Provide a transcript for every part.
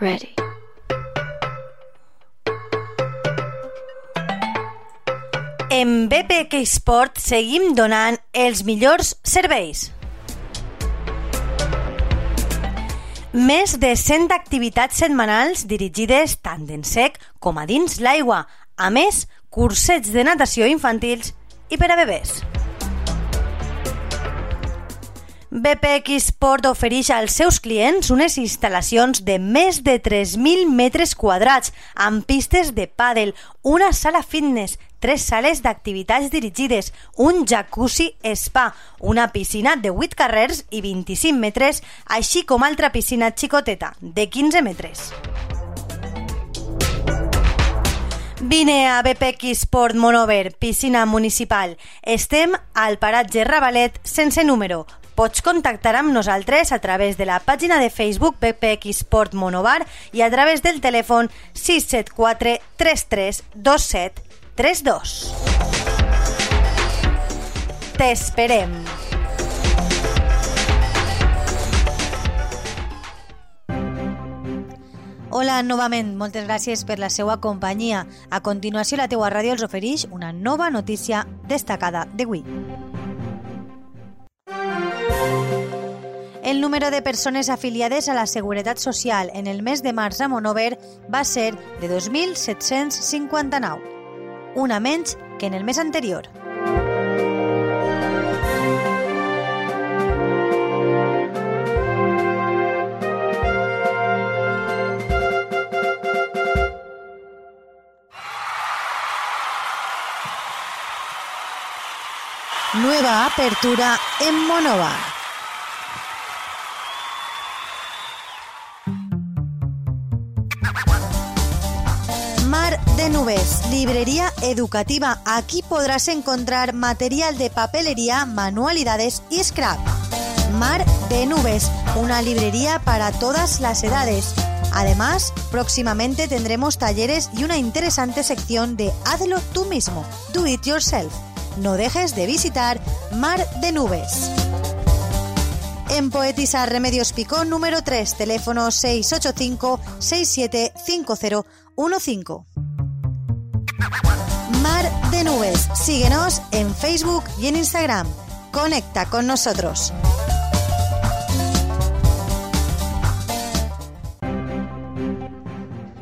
Ready. En BPK Sport seguim donant els millors serveis. Més de 100 activitats setmanals dirigides tant en sec com a dins l'aigua. A més, cursets de natació infantils i per a bebès. BPX Sport ofereix als seus clients unes instal·lacions de més de 3.000 metres quadrats amb pistes de pàdel, una sala fitness, tres sales d'activitats dirigides, un jacuzzi spa, una piscina de 8 carrers i 25 metres, així com altra piscina xicoteta de 15 metres. Vine a BPX Sport Monover, piscina municipal. Estem al paratge Ravalet sense número. Pots contactar amb nosaltres a través de la pàgina de Facebook BPX Sport Monovar i a través del telèfon 674 33 27 32. T'esperem! Hola novament, moltes gràcies per la seva companyia. A continuació, la teua ràdio els ofereix una nova notícia destacada d'avui. El número de persones afiliades a la Seguretat Social en el mes de març a Monover va ser de 2.759, una menys que en el mes anterior. Nueva apertura en Monovar. De Nubes, librería educativa. Aquí podrás encontrar material de papelería, manualidades y scrap. Mar de Nubes, una librería para todas las edades. Además, próximamente tendremos talleres y una interesante sección de Hazlo tú mismo, Do It Yourself. No dejes de visitar Mar de Nubes. En Poetisa Remedios Picón número 3, teléfono 685 675015. Mar de Nubes. Síguenos en Facebook y en Instagram. Conecta con nosotros.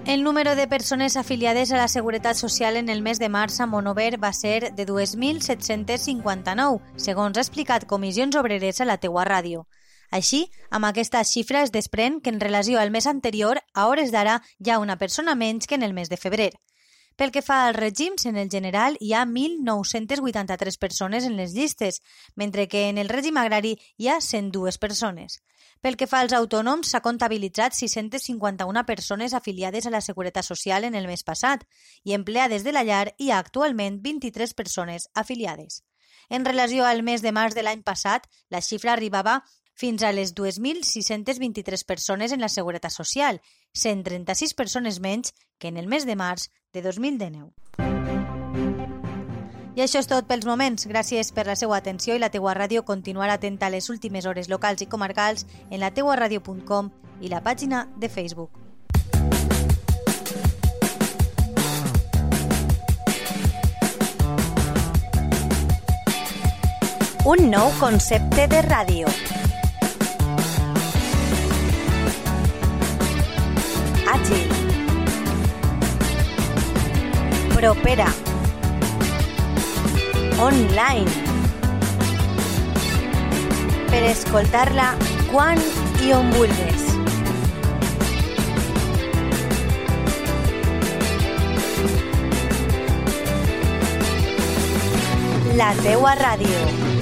El número de persones afiliades a la Seguretat Social en el mes de març a Monover va ser de 2.759, segons ha explicat Comissions Obreres a la teua ràdio. Així, amb aquesta xifra es desprèn que en relació al mes anterior, a hores d'ara, hi ha una persona menys que en el mes de febrer. Pel que fa als règims, en el general hi ha 1.983 persones en les llistes, mentre que en el règim agrari hi ha 102 persones. Pel que fa als autònoms, s'ha comptabilitzat 651 persones afiliades a la Seguretat Social en el mes passat i empleades de la llar hi ha actualment 23 persones afiliades. En relació al mes de març de l'any passat, la xifra arribava fins a les 2.623 persones en la Seguretat Social, 136 persones menys que en el mes de març de 2019. I això és tot pels moments. Gràcies per la seva atenció i la teua ràdio continuarà atenta a les últimes hores locals i comarcals en la teuaradio.com i la pàgina de Facebook. Un nou concepte de ràdio. Propera. Online. Per escoltar-la quan i on vulguis. La teua ràdio.